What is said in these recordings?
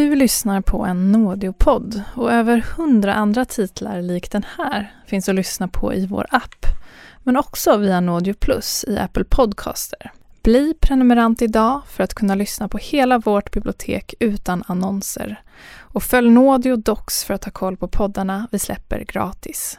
Du lyssnar på en Nådeopodd och över hundra andra titlar lik den här finns att lyssna på i vår app, men också via Nådeo Plus i Apple Podcaster. Bli prenumerant idag för att kunna lyssna på hela vårt bibliotek utan annonser. Och följ Nådeo Docs för att ha koll på poddarna vi släpper gratis.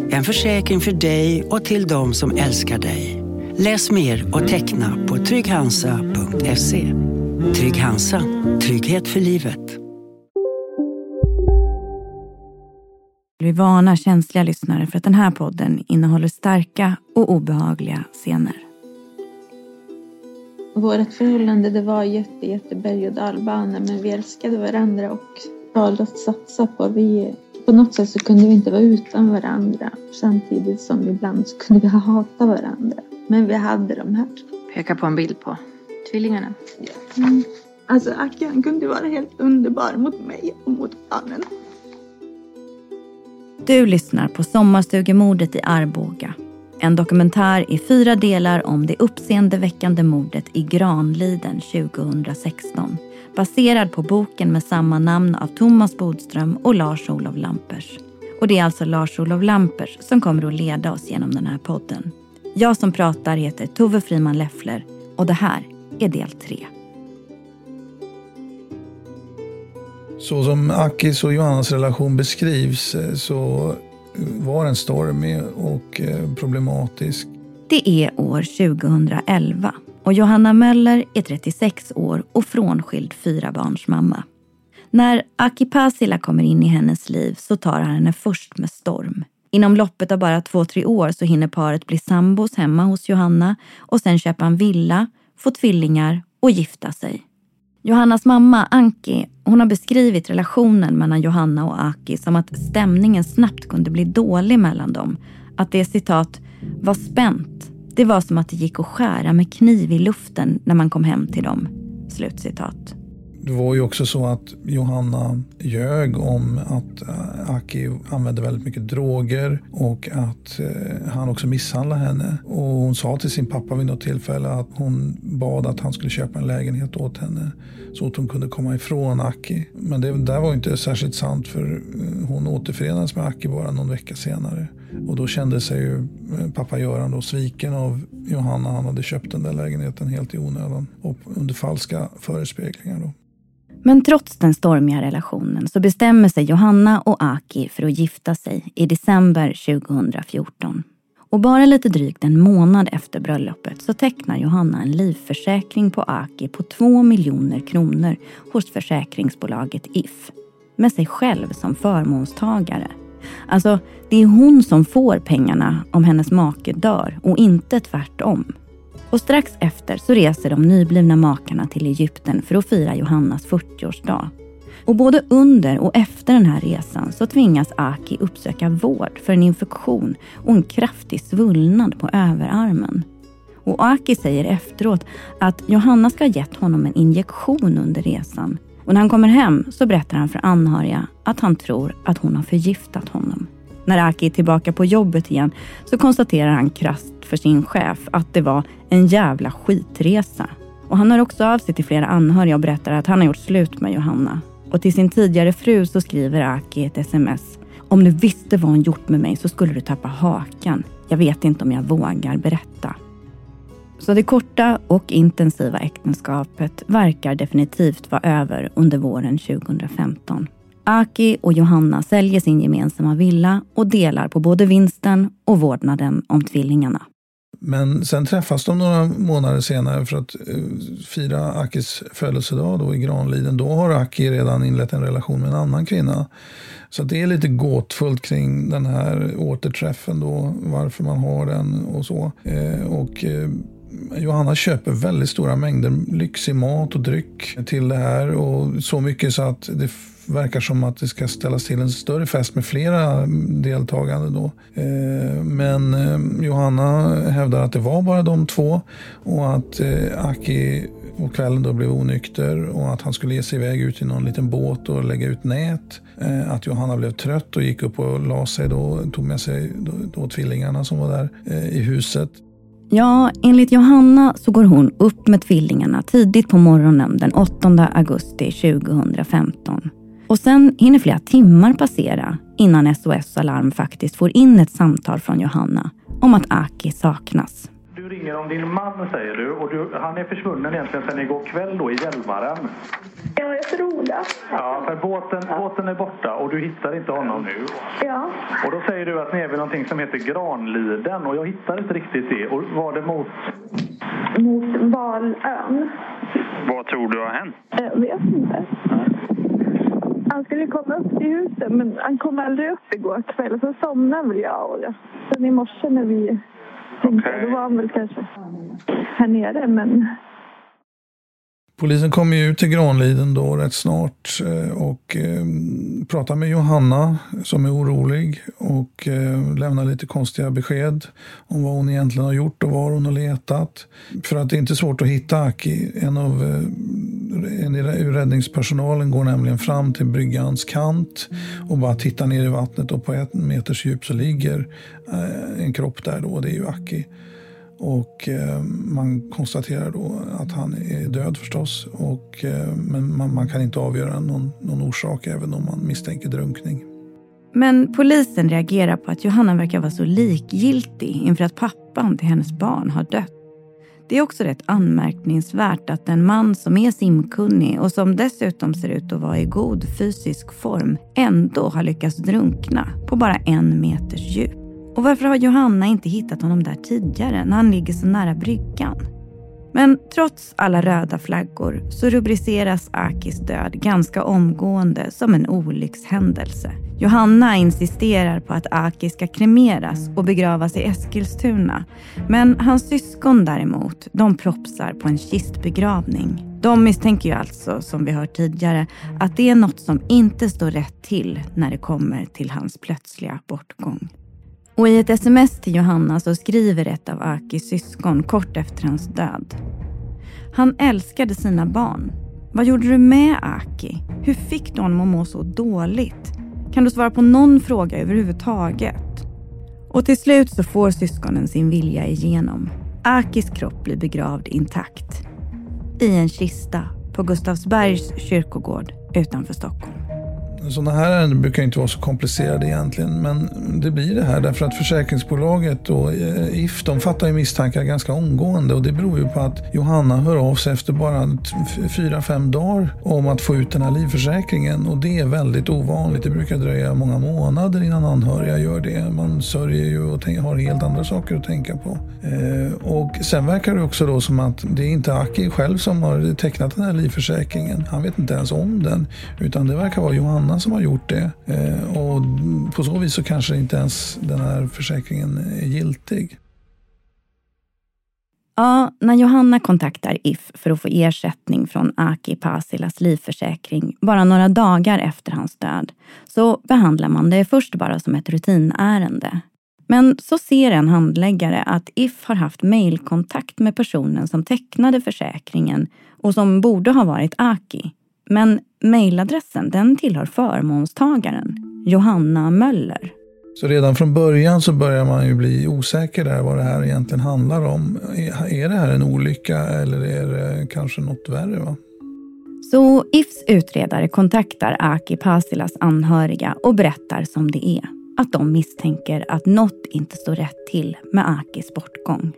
En försäkring för dig och till de som älskar dig. Läs mer och teckna på trygghansa.se. Trygg Hansa. Trygghet för livet. Vi varnar känsliga lyssnare för att den här podden innehåller starka och obehagliga scener. Vårt förhållande det var jätte, jätte berg och dalbana men vi älskade varandra och valde att satsa på. Vi, på något sätt så kunde vi inte vara utan varandra samtidigt som ibland så kunde vi hata varandra. Men vi hade de här. Peka på en bild på tvillingarna. Mm. Alltså Aki han kunde vara helt underbar mot mig och mot barnen. Du lyssnar på Sommarstugemordet i Arboga. En dokumentär i fyra delar om det uppseendeväckande mordet i Granliden 2016. Baserad på boken med samma namn av Thomas Bodström och Lars-Olof Lampers. Och det är alltså Lars-Olof Lampers som kommer att leda oss genom den här podden. Jag som pratar heter Tove Friman Leffler och det här är del tre. Så som Akis och Johannas relation beskrivs eh, så var den stormig och eh, problematisk. Det är år 2011 och Johanna Möller är 36 år och frånskild fyrabarnsmamma. När Aki Pasila kommer in i hennes liv så tar han henne först med storm. Inom loppet av bara två, tre år så hinner paret bli sambos hemma hos Johanna och sen köpa en villa, få tvillingar och gifta sig. Johannas mamma Anki hon har beskrivit relationen mellan Johanna och Aki som att stämningen snabbt kunde bli dålig mellan dem. Att det citat var spänt. Det var som att det gick att skära med kniv i luften när man kom hem till dem. Slutcitat. Det var ju också så att Johanna ljög om att eh, Aki använde väldigt mycket droger och att eh, han också misshandlade henne. Och hon sa till sin pappa vid något tillfälle att hon bad att han skulle köpa en lägenhet åt henne så att hon kunde komma ifrån Aki. Men det där var inte särskilt sant för eh, hon återförenades med Aki bara någon vecka senare. Och då kände sig ju pappa Göran då sviken av Johanna. Han hade köpt den där lägenheten helt i onödan och under falska förespeglingar. Då. Men trots den stormiga relationen så bestämmer sig Johanna och Aki för att gifta sig i december 2014. Och bara lite drygt en månad efter bröllopet så tecknar Johanna en livförsäkring på Aki på 2 miljoner kronor hos försäkringsbolaget If. Med sig själv som förmånstagare. Alltså, det är hon som får pengarna om hennes make dör och inte tvärtom. Och strax efter så reser de nyblivna makarna till Egypten för att fira Johannas 40-årsdag. Och både under och efter den här resan så tvingas Aki uppsöka vård för en infektion och en kraftig svullnad på överarmen. Och Aki säger efteråt att Johanna ska ha gett honom en injektion under resan. Och när han kommer hem så berättar han för anhöriga att han tror att hon har förgiftat honom. När Aki är tillbaka på jobbet igen så konstaterar han krasst för sin chef att det var en jävla skitresa. Och han hör också av sig till flera anhöriga och berättar att han har gjort slut med Johanna. Och till sin tidigare fru så skriver Aki ett sms. Om du visste vad hon gjort med mig så skulle du tappa hakan. Jag vet inte om jag vågar berätta. Så det korta och intensiva äktenskapet verkar definitivt vara över under våren 2015. Aki och Johanna säljer sin gemensamma villa och delar på både vinsten och vårdnaden om tvillingarna. Men sen träffas de några månader senare för att uh, fira Akis födelsedag då i Granliden. Då har Aki redan inlett en relation med en annan kvinna. Så det är lite gåtfullt kring den här återträffen då, varför man har den och så. Uh, och uh, Johanna köper väldigt stora mängder lyxig mat och dryck till det här. Och så mycket så att det verkar som att det ska ställas till en större fest med flera deltagande. Då. Eh, men eh, Johanna hävdar att det var bara de två och att eh, Aki på kvällen då blev onykter och att han skulle ge sig iväg ut i någon liten båt och lägga ut nät. Att Johanna blev trött och gick upp och la sig då, och tog med sig då, då tvillingarna som var där i huset. Ja, enligt Johanna så går hon upp med tvillingarna tidigt på morgonen den 8 augusti 2015. Och sen hinner flera timmar passera innan SOS Alarm faktiskt får in ett samtal från Johanna om att Aki saknas. Du ringer om din man säger du och du, han är försvunnen egentligen sedan igår kväll då i Hjälmaren. Ja, jag tror det. Ja, för båten, båten är borta och du hittar inte honom nu. Ja. Och då säger du att ni är vid någonting som heter Granliden och jag hittar inte riktigt det. Och var det mot? Mot Valön. Vad tror du har hänt? Jag vet inte. Han skulle komma upp till huset men han kom aldrig upp igår kväll. Så somnade väl jag och det. Sen i morse när vi tänkte, okay. då var han väl kanske här nere men Polisen kommer ju ut till Granliden då rätt snart eh, och eh, pratar med Johanna som är orolig och eh, lämnar lite konstiga besked om vad hon egentligen har gjort och var hon har letat. För att det är inte svårt att hitta Aki. En av en ur räddningspersonalen går nämligen fram till bryggans kant och bara tittar ner i vattnet och på ett meters djup så ligger en kropp där då. Det är ju Aki. Och eh, man konstaterar då att han är död förstås. Och, eh, men man, man, kan inte avgöra någon, någon orsak även om man misstänker drunkning. Men polisen reagerar på att Johanna verkar vara så likgiltig inför att pappan till hennes barn har dött. Det är också rätt anmärkningsvärt att en man som är simkunnig och som dessutom ser ut att vara i god fysisk form ändå har lyckats drunkna på bara en meters djup. Och varför har Johanna inte hittat honom där tidigare när han ligger så nära bryggan? Men trots alla röda flaggor så rubriceras Akis död ganska omgående som en olyckshändelse. Johanna insisterar på att Aki ska kremeras och begravas i Eskilstuna. Men hans syskon däremot, de propsar på en kistbegravning. De misstänker ju alltså, som vi hört tidigare, att det är något som inte står rätt till när det kommer till hans plötsliga bortgång. Och i ett sms till Johanna så skriver ett av Akis syskon kort efter hans död. Han älskade sina barn. Vad gjorde du med Aki? Hur fick du honom att må så dåligt? Kan du svara på någon fråga överhuvudtaget? Och till slut så får syskonen sin vilja igenom. Akis kropp blir begravd intakt. I en kista på Gustavsbergs kyrkogård utanför Stockholm. Sådana här ärenden brukar inte vara så komplicerade egentligen. Men det blir det här därför att försäkringsbolaget och eh, If de fattar ju misstankar ganska omgående. Och det beror ju på att Johanna hör av sig efter bara fyra, fem dagar om att få ut den här livförsäkringen. Och det är väldigt ovanligt. Det brukar dröja många månader innan anhöriga gör det. Man sörjer ju och har helt andra saker att tänka på. Eh, och sen verkar det också då som att det är inte Aki själv som har tecknat den här livförsäkringen. Han vet inte ens om den. Utan det verkar vara Johanna annan som har gjort det. Eh, och på så vis så kanske inte ens den här försäkringen är giltig. Ja, när Johanna kontaktar If för att få ersättning från Aki Pasilas livförsäkring bara några dagar efter hans död så behandlar man det först bara som ett rutinärende. Men så ser en handläggare att If har haft mejlkontakt med personen som tecknade försäkringen och som borde ha varit Aki. Men mejladressen den tillhör förmånstagaren, Johanna Möller. Så redan från början så börjar man ju bli osäker där vad det här egentligen handlar om. Är det här en olycka eller är det kanske något värre? Va? Så IFs utredare kontaktar Aki Pasilas anhöriga och berättar som det är. Att de misstänker att något inte står rätt till med Akis bortgång.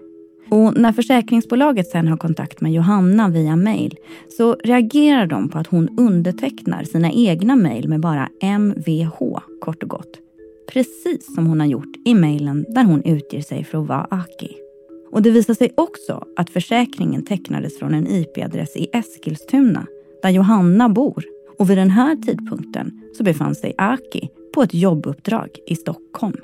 Och när försäkringsbolaget sen har kontakt med Johanna via mail så reagerar de på att hon undertecknar sina egna mail med bara MVH, kort och gott. Precis som hon har gjort i mailen där hon utger sig för att vara Aki. Och det visar sig också att försäkringen tecknades från en IP-adress i Eskilstuna där Johanna bor. Och vid den här tidpunkten så befann sig Aki på ett jobbuppdrag i Stockholm.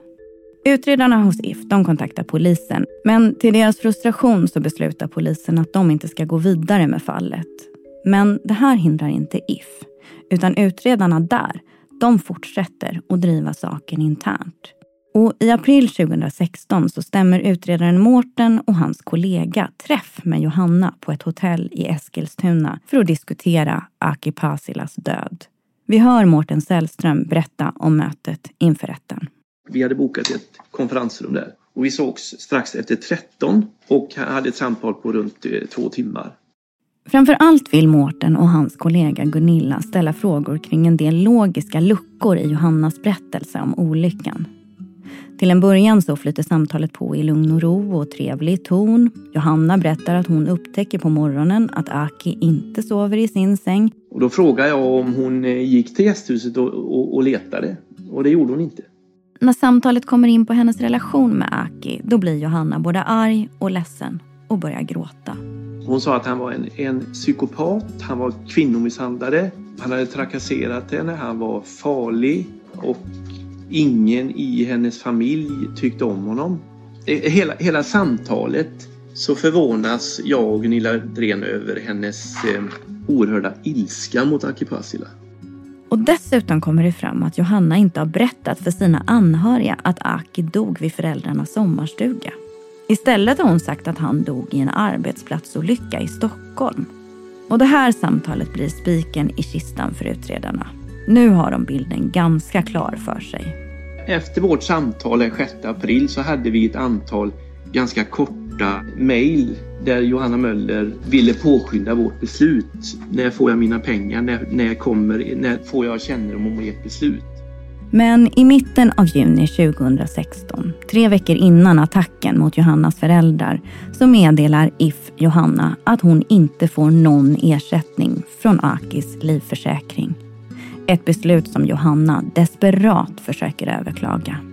Utredarna hos If de kontaktar polisen men till deras frustration så beslutar polisen att de inte ska gå vidare med fallet. Men det här hindrar inte If utan utredarna där de fortsätter att driva saken internt. Och I april 2016 så stämmer utredaren Mårten och hans kollega träff med Johanna på ett hotell i Eskilstuna för att diskutera Aki Pasilas död. Vi hör Mårten Sällström berätta om mötet inför rätten. Vi hade bokat ett konferensrum där och vi sågs strax efter 13 och hade ett samtal på runt eh, två timmar. Framför allt vill Mårten och hans kollega Gunilla ställa frågor kring en del logiska luckor i Johannas berättelse om olyckan. Till en början så flyter samtalet på i lugn och ro och trevlig ton. Johanna berättar att hon upptäcker på morgonen att Aki inte sover i sin säng. Och då frågar jag om hon eh, gick till gästhuset och, och, och letade. Och det gjorde hon inte. När samtalet kommer in på hennes relation med Aki, då blir Johanna både arg och ledsen och börjar gråta. Hon sa att han var en, en psykopat, han var kvinnomisshandlare, han hade trakasserat henne, han var farlig och ingen i hennes familj tyckte om honom. Eh, hela, hela samtalet så förvånas jag och Gunilla Dren över hennes eh, oerhörda ilska mot Aki Pasila. Och dessutom kommer det fram att Johanna inte har berättat för sina anhöriga att Aki dog vid föräldrarnas sommarstuga. Istället har hon sagt att han dog i en arbetsplatsolycka i Stockholm. Och det här samtalet blir spiken i kistan för utredarna. Nu har de bilden ganska klar för sig. Efter vårt samtal den 6 april så hade vi ett antal ganska korta korta mejl där Johanna Möller ville påskynda vårt beslut. När får jag mina pengar? När, när, kommer, när får jag kännedom om ert beslut? Men i mitten av juni 2016, tre veckor innan attacken mot Johannas föräldrar, så meddelar If Johanna att hon inte får någon ersättning från Akis livförsäkring. Ett beslut som Johanna desperat försöker överklaga.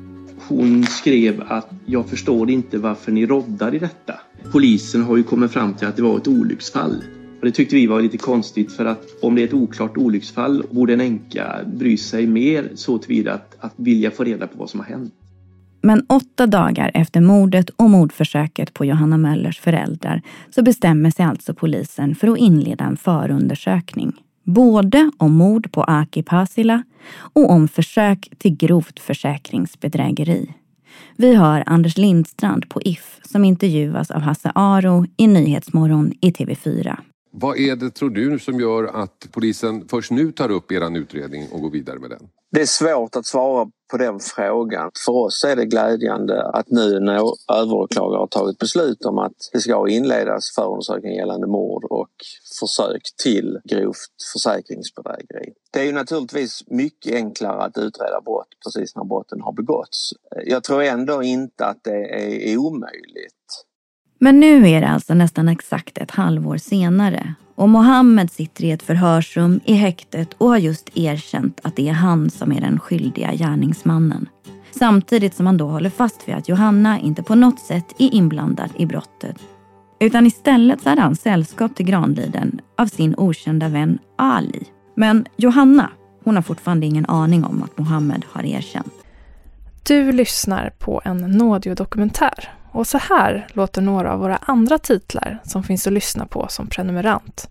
Hon skrev att jag förstår inte varför ni roddar i detta. Polisen har ju kommit fram till att det var ett olycksfall. Och det tyckte vi var lite konstigt för att om det är ett oklart olycksfall borde en änka bry sig mer så tillvida att, att vilja få reda på vad som har hänt. Men åtta dagar efter mordet och mordförsöket på Johanna Möllers föräldrar så bestämmer sig alltså polisen för att inleda en förundersökning. Både om mord på Aki Pasila och om försök till grovt försäkringsbedrägeri. Vi hör Anders Lindstrand på If som intervjuas av Hasse Aro i Nyhetsmorgon i TV4. Vad är det, tror du, som gör att polisen först nu tar upp er utredning och går vidare med den? Det är svårt att svara på den frågan. För oss är det glädjande att nu när överåklagare har tagit beslut om att det ska inledas förundersökning gällande mord och försök till grovt försäkringsbedrägeri. Det är ju naturligtvis mycket enklare att utreda brott precis när brotten har begåtts. Jag tror ändå inte att det är omöjligt. Men nu är det alltså nästan exakt ett halvår senare och Mohammed sitter i ett förhörsrum i häktet och har just erkänt att det är han som är den skyldiga gärningsmannen. Samtidigt som han då håller fast vid att Johanna inte på något sätt är inblandad i brottet. Utan istället så är han sällskap till Granliden av sin okända vän Ali. Men Johanna, hon har fortfarande ingen aning om att Mohammed har erkänt. Du lyssnar på en nådiodokumentär och så här låter några av våra andra titlar som finns att lyssna på som prenumerant.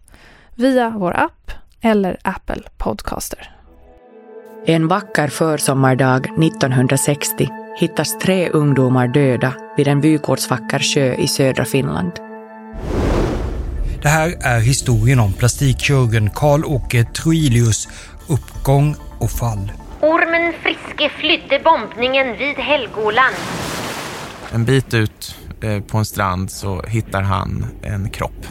Via vår app eller Apple Podcaster. En vacker försommardag 1960 hittas tre ungdomar döda vid en vykortsvacker sjö i södra Finland. Det här är historien om plastikkirurgen Karl-Åke Troilius uppgång och fall. Ormen Friske flydde bombningen vid Helgoland. En bit ut eh, på en strand så hittar han en kropp.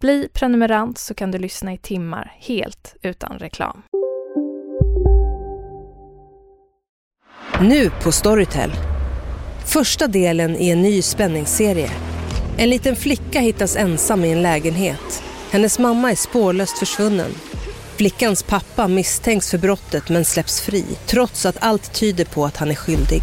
Bli prenumerant så kan du lyssna i timmar helt utan reklam. Nu på Storytel. Första delen i en ny spänningsserie. En liten flicka hittas ensam i en lägenhet. Hennes mamma är spårlöst försvunnen. Flickans pappa misstänks för brottet men släpps fri trots att allt tyder på att han är skyldig.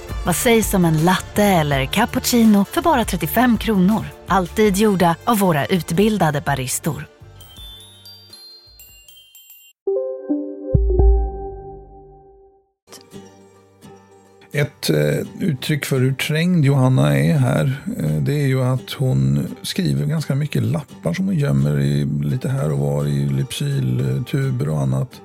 Vad sägs om en latte eller cappuccino för bara 35 kronor? Alltid gjorda av våra utbildade baristor. Ett eh, uttryck för hur trängd Johanna är här, eh, det är ju att hon skriver ganska mycket lappar som hon gömmer i, lite här och var i lypsyltuber och annat.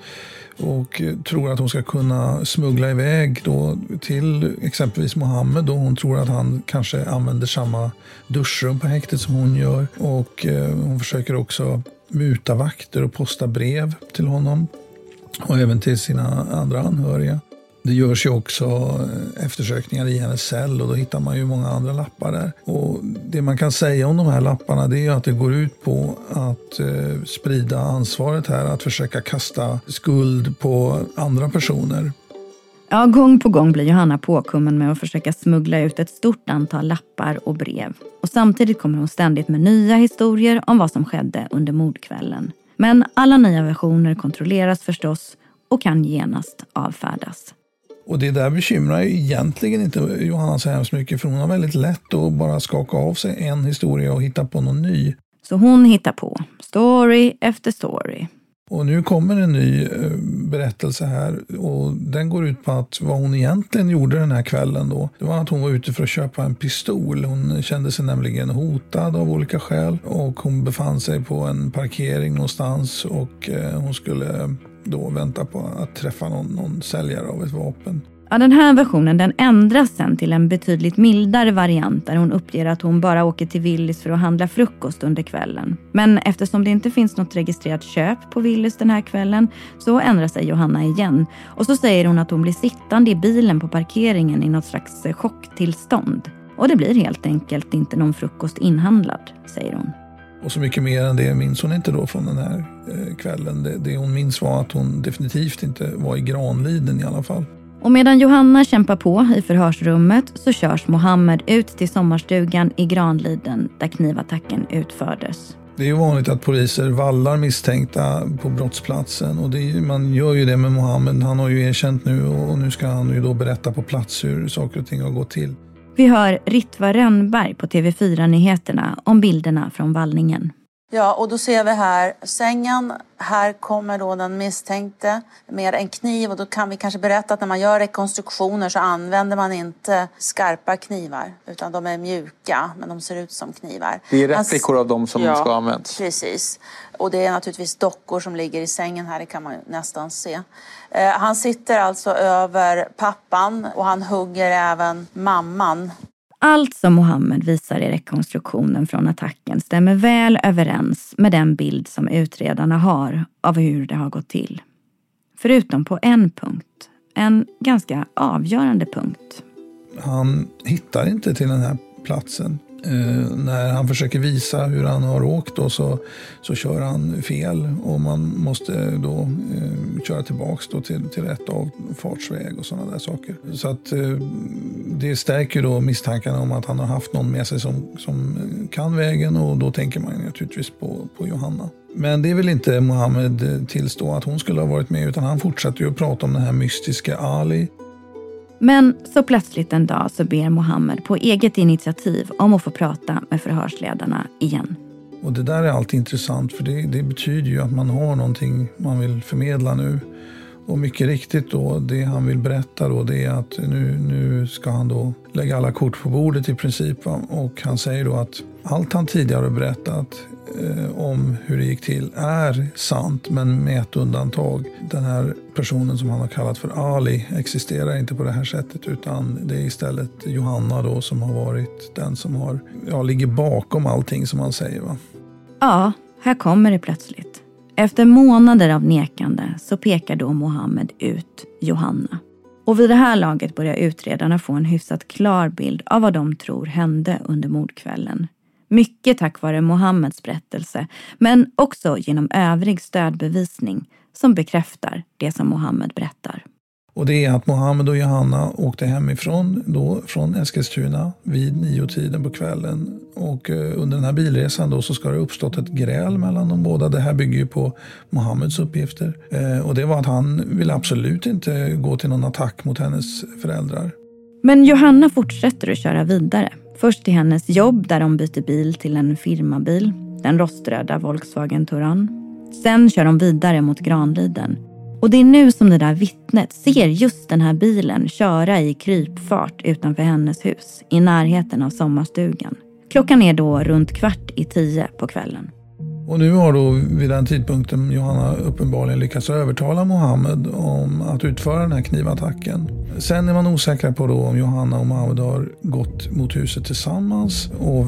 Och eh, tror att hon ska kunna smuggla iväg då till exempelvis Mohammed. Då hon tror att han kanske använder samma duschrum på häktet som hon gör. Och eh, hon försöker också muta vakter och posta brev till honom. Och även till sina andra anhöriga. Det görs ju också eh, eftersökningar i hennes cell och då hittar man ju många andra lappar där. Och det man kan säga om de här lapparna det är att det går ut på att eh, sprida ansvaret här, att försöka kasta skuld på andra personer. Ja, gång på gång blir Johanna påkommen med att försöka smuggla ut ett stort antal lappar och brev. Och samtidigt kommer hon ständigt med nya historier om vad som skedde under mordkvällen. Men alla nya versioner kontrolleras förstås och kan genast avfärdas. Och det där bekymrar ju egentligen inte Johanna så hemskt mycket för hon har väldigt lätt att bara skaka av sig en historia och hitta på någon ny. Så hon hittar på, story efter story. Och nu kommer en ny eh, berättelse här och den går ut på att vad hon egentligen gjorde den här kvällen då, det var att hon var ute för att köpa en pistol. Hon kände sig nämligen hotad av olika skäl och hon befann sig på en parkering någonstans och eh, hon skulle då väntar på att träffa någon, någon säljare av ett vapen. Ja, den här versionen den ändras sen till en betydligt mildare variant där hon uppger att hon bara åker till Willys för att handla frukost under kvällen. Men eftersom det inte finns något registrerat köp på Willys den här kvällen så ändrar sig Johanna igen. Och så säger hon att hon blir sittande i bilen på parkeringen i något slags chocktillstånd. Och det blir helt enkelt inte någon frukost inhandlad, säger hon. Och så mycket mer än det minns hon inte då från den här eh, kvällen. Det, det hon minns var att hon definitivt inte var i Granliden i alla fall. Och medan Johanna kämpar på i förhörsrummet så körs Mohammed ut till sommarstugan i Granliden där knivattacken utfördes. Det är ju vanligt att poliser vallar misstänkta på brottsplatsen och är, man gör ju det med Mohammed. Han har ju erkänt nu och nu ska han ju då berätta på plats hur saker och ting har gått till. Vi hör Ritva Rönnberg på TV4 Nyheterna om bilderna från vallningen. Ja, och då ser vi här sängen. Här kommer då den misstänkte med en kniv och då kan vi kanske berätta att när man gör rekonstruktioner så använder man inte skarpa knivar utan de är mjuka men de ser ut som knivar. Det är replikor av dem som ja, ska ha använts? precis. Och det är naturligtvis dockor som ligger i sängen här, det kan man nästan se. Eh, han sitter alltså över pappan och han hugger även mamman. Allt som Mohammed visar i rekonstruktionen från attacken stämmer väl överens med den bild som utredarna har av hur det har gått till. Förutom på en punkt. En ganska avgörande punkt. Han hittar inte till den här platsen Eh, när han försöker visa hur han har åkt då, så, så kör han fel och man måste då eh, köra tillbaks då till, till rätt avfartsväg och sådana där saker. Så att eh, det stärker då misstankarna om att han har haft någon med sig som, som kan vägen och då tänker man naturligtvis på, på Johanna. Men det vill inte Mohammed eh, tillstå att hon skulle ha varit med utan han fortsätter ju att prata om den här mystiska Ali men så plötsligt en dag så ber Mohammed på eget initiativ om att få prata med förhörsledarna igen. Och det där är alltid intressant för det, det, betyder ju att man har någonting man vill förmedla nu. Och mycket riktigt då, det han vill berätta då det är att nu, nu ska han då lägga alla kort på bordet i princip. Och han säger då att allt han tidigare berättat eh, om hur det gick till är sant, men med ett undantag. Den här personen som han har kallat för Ali existerar inte på det här sättet, utan det är istället Johanna då som har varit den som har, ja, ligger bakom allting som han säger. Va? Ja, här kommer det plötsligt. Efter månader av nekande så pekar då Mohammed ut Johanna. Och vid det här laget börjar utredarna få en hyfsat klar bild av vad de tror hände under mordkvällen. Mycket tack vare Mohammeds berättelse, men också genom övrig stödbevisning som bekräftar det som Mohammed berättar. Och det är att Mohammed och Johanna åkte hemifrån då, från Eskilstuna vid nio-tiden på kvällen. Och eh, under den här bilresan då så ska det uppstått ett gräl mellan de båda. Det här bygger ju på Mohammeds uppgifter. Eh, och det var att han ville absolut inte gå till någon attack mot hennes föräldrar. Men Johanna fortsätter att köra vidare. Först till hennes jobb där de byter bil till en firmabil, den roströda Volkswagen Touran. Sen kör de vidare mot Granliden. Och det är nu som det där vittnet ser just den här bilen köra i krypfart utanför hennes hus i närheten av sommarstugan. Klockan är då runt kvart i tio på kvällen. Och nu har då vid den tidpunkten Johanna uppenbarligen lyckats övertala Mohammed om att utföra den här knivattacken. Sen är man osäker på då om Johanna och Mohammed har gått mot huset tillsammans och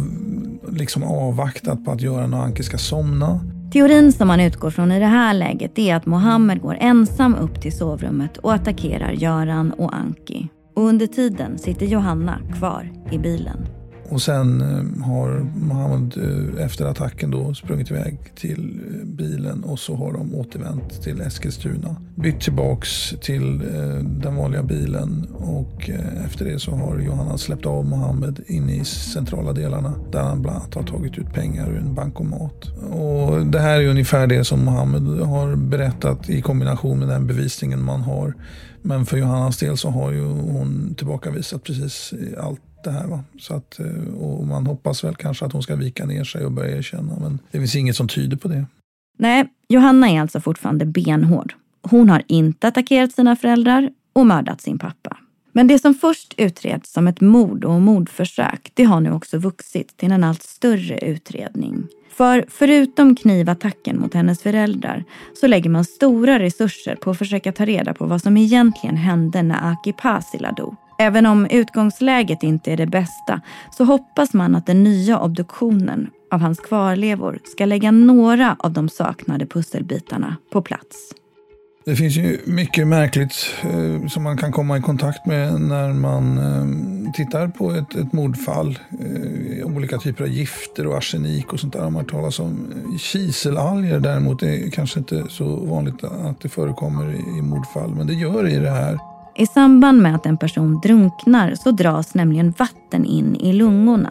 liksom avvaktat på att Göran och Anki ska somna. Teorin som man utgår från i det här läget är att Mohammed går ensam upp till sovrummet och attackerar Göran och Anki. Och under tiden sitter Johanna kvar i bilen. Och sen eh, har Mohammed eh, efter attacken då sprungit iväg till eh, bilen och så har de återvänt till Eskilstuna. Bytt tillbaks till den vanliga bilen och efter det så har Johanna släppt av Mohammed in i centrala delarna där han bland annat har tagit ut pengar ur en bankomat. Och det här är ungefär det som Mohammed har berättat i kombination med den bevisningen man har. Men för Johannas del så har ju hon tillbakavisat precis allt det här. Va? Så att, eh, och man hoppas väl kanske att hon ska vika ner sig och börja erkänna. Men det finns inget som tyder på det. Nej, Johanna är alltså fortfarande benhård. Hon har inte attackerat sina föräldrar och mördat sin pappa. Men det som först utreds som ett mord och mordförsök, det har nu också vuxit till en allt större utredning. För förutom knivattacken mot hennes föräldrar så lägger man stora resurser på att försöka ta reda på vad som egentligen hände när Aki Pasila dog. Även om utgångsläget inte är det bästa så hoppas man att den nya obduktionen av hans kvarlevor ska lägga några av de saknade pusselbitarna på plats. Det finns ju mycket märkligt eh, som man kan komma i kontakt med när man eh, tittar på ett, ett mordfall. Eh, olika typer av gifter och arsenik och sånt där har man talas om. Eh, kiselalger däremot är kanske inte så vanligt att det förekommer i, i mordfall, men det gör det i det här. I samband med att en person drunknar så dras nämligen vatten in i lungorna.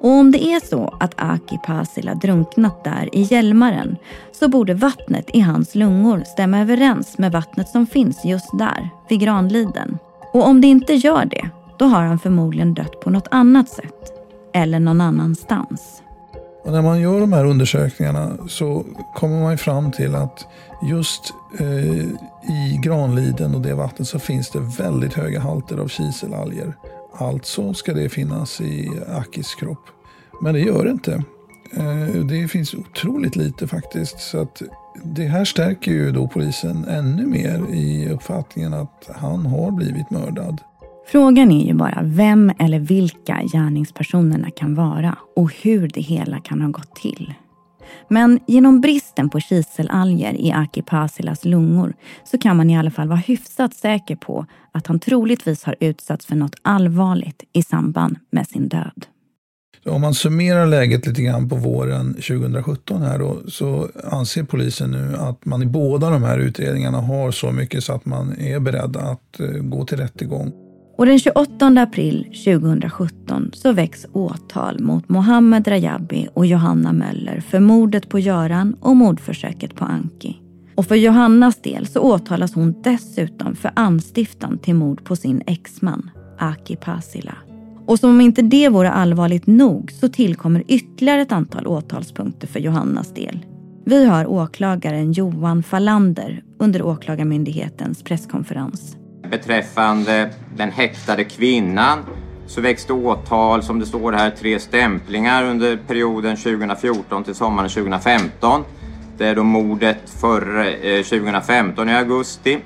Och om det är så att Aki Pasila drunknat där i Hjälmaren så borde vattnet i hans lungor stämma överens med vattnet som finns just där, vid Granliden. Och om det inte gör det, då har han förmodligen dött på något annat sätt. Eller någon annanstans. Och när man gör de här undersökningarna så kommer man fram till att just eh, i Granliden och det vattnet så finns det väldigt höga halter av kiselalger. Alltså ska det finnas i Akis kropp. Men det gör det inte. Eh, det finns otroligt lite faktiskt. Så att det här stärker ju då polisen ännu mer i uppfattningen att han har blivit mördad. Frågan är ju bara vem eller vilka gärningspersonerna kan vara och hur det hela kan ha gått till. Men genom bristen på kiselalger i Aki Pasilas lungor så kan man i alla fall vara hyfsat säker på att han troligtvis har utsatts för något allvarligt i samband med sin död. Om man summerar läget lite grann på våren 2017 här då, så anser polisen nu att man i båda de här utredningarna har så mycket så att man är beredd att eh, gå till rättegång. Och den 28 april 2017 så väcks åtal mot Mohammed Rajabi och Johanna Möller för mordet på Göran och mordförsöket på Anki. Och för Johannas del så åtalas hon dessutom för anstiftan till mord på sin exman, Aki Pasila. Och som om inte det vore allvarligt nog så tillkommer ytterligare ett antal åtalspunkter för Johannas del. Vi har åklagaren Johan Fallander under Åklagarmyndighetens presskonferens. Beträffande den häktade kvinnan så växte åtal, som det står här, tre stämplingar under perioden 2014 till sommaren 2015. Det är då mordet för 2015 eh, i augusti.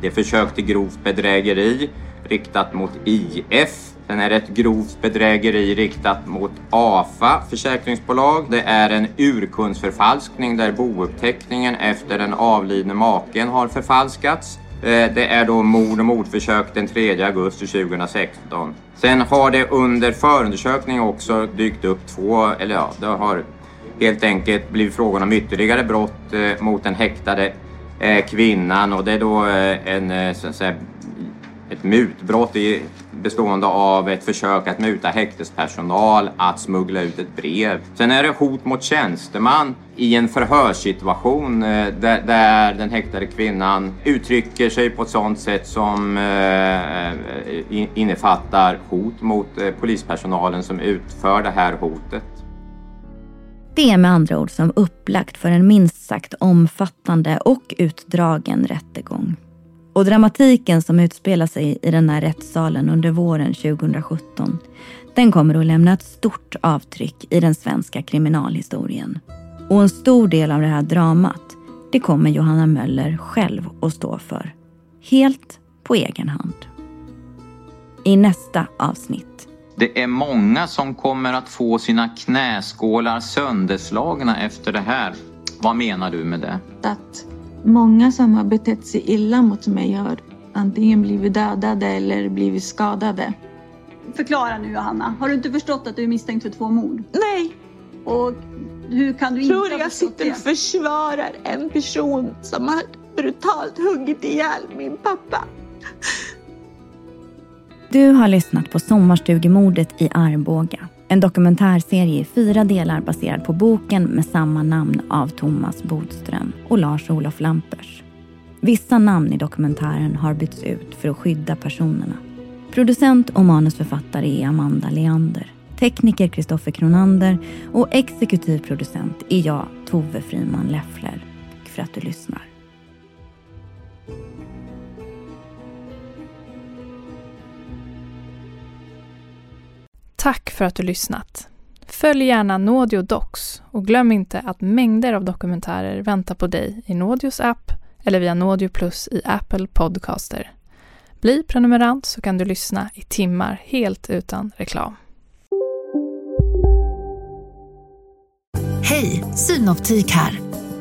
Det är försök till grovt bedrägeri riktat mot IF. Sen är det ett grovt bedrägeri riktat mot AFA försäkringsbolag. Det är en urkundsförfalskning där bouppteckningen efter den avlidne maken har förfalskats. Eh, det är då mord och mordförsök den 3 augusti 2016. Sen har det under förundersökning också dykt upp två, eller ja, det har helt enkelt blivit frågan om ytterligare brott eh, mot den häktade eh, kvinnan och det är då en, så att säga, ett mutbrott är bestående av ett försök att muta häktespersonal, att smuggla ut ett brev. Sen är det hot mot tjänsteman i en förhörssituation eh, där, där den häktade kvinnan uttrycker sig på ett sådant sätt som eh, eh innefattar hot mot eh, polispersonalen som utför det här hotet. Det är med andra ord som upplagt för en minst sagt omfattande och utdragen rättegång. Och dramatiken som utspelar sig i den här rättssalen under våren 2017 den kommer att lämna ett stort avtryck i den svenska kriminalhistorien. Och en stor del av det här dramat det kommer Johanna Möller själv att stå för. Helt på egen hand. I nästa avsnitt. Det är många som kommer att få sina knäskålar sönderslagna efter det här. Vad menar du med det? Att Många som har betett sig illa mot mig har antingen blivit dödade eller blivit skadade. Förklara nu Johanna, har du inte förstått att du är misstänkt för två mord? Nej! Och hur kan du inte Tror jag sitter och försvarar en person som har brutalt huggit ihjäl min pappa. Du har lyssnat på Sommarstugemordet i Arboga. En dokumentärserie i fyra delar baserad på boken med samma namn av Thomas Bodström och Lars-Olof Lampers. Vissa namn i dokumentären har bytts ut för att skydda personerna. Producent och manusförfattare är Amanda Leander. Tekniker Kristoffer Kronander och exekutiv producent är jag, Tove Friman Leffler. Tack för att du lyssnar. Tack för att du lyssnat. Följ gärna Naudio Docs och glöm inte att mängder av dokumentärer väntar på dig i Naudios app eller via Naudio Plus i Apple Podcaster. Bli prenumerant så kan du lyssna i timmar helt utan reklam. Hej, Synoptik här.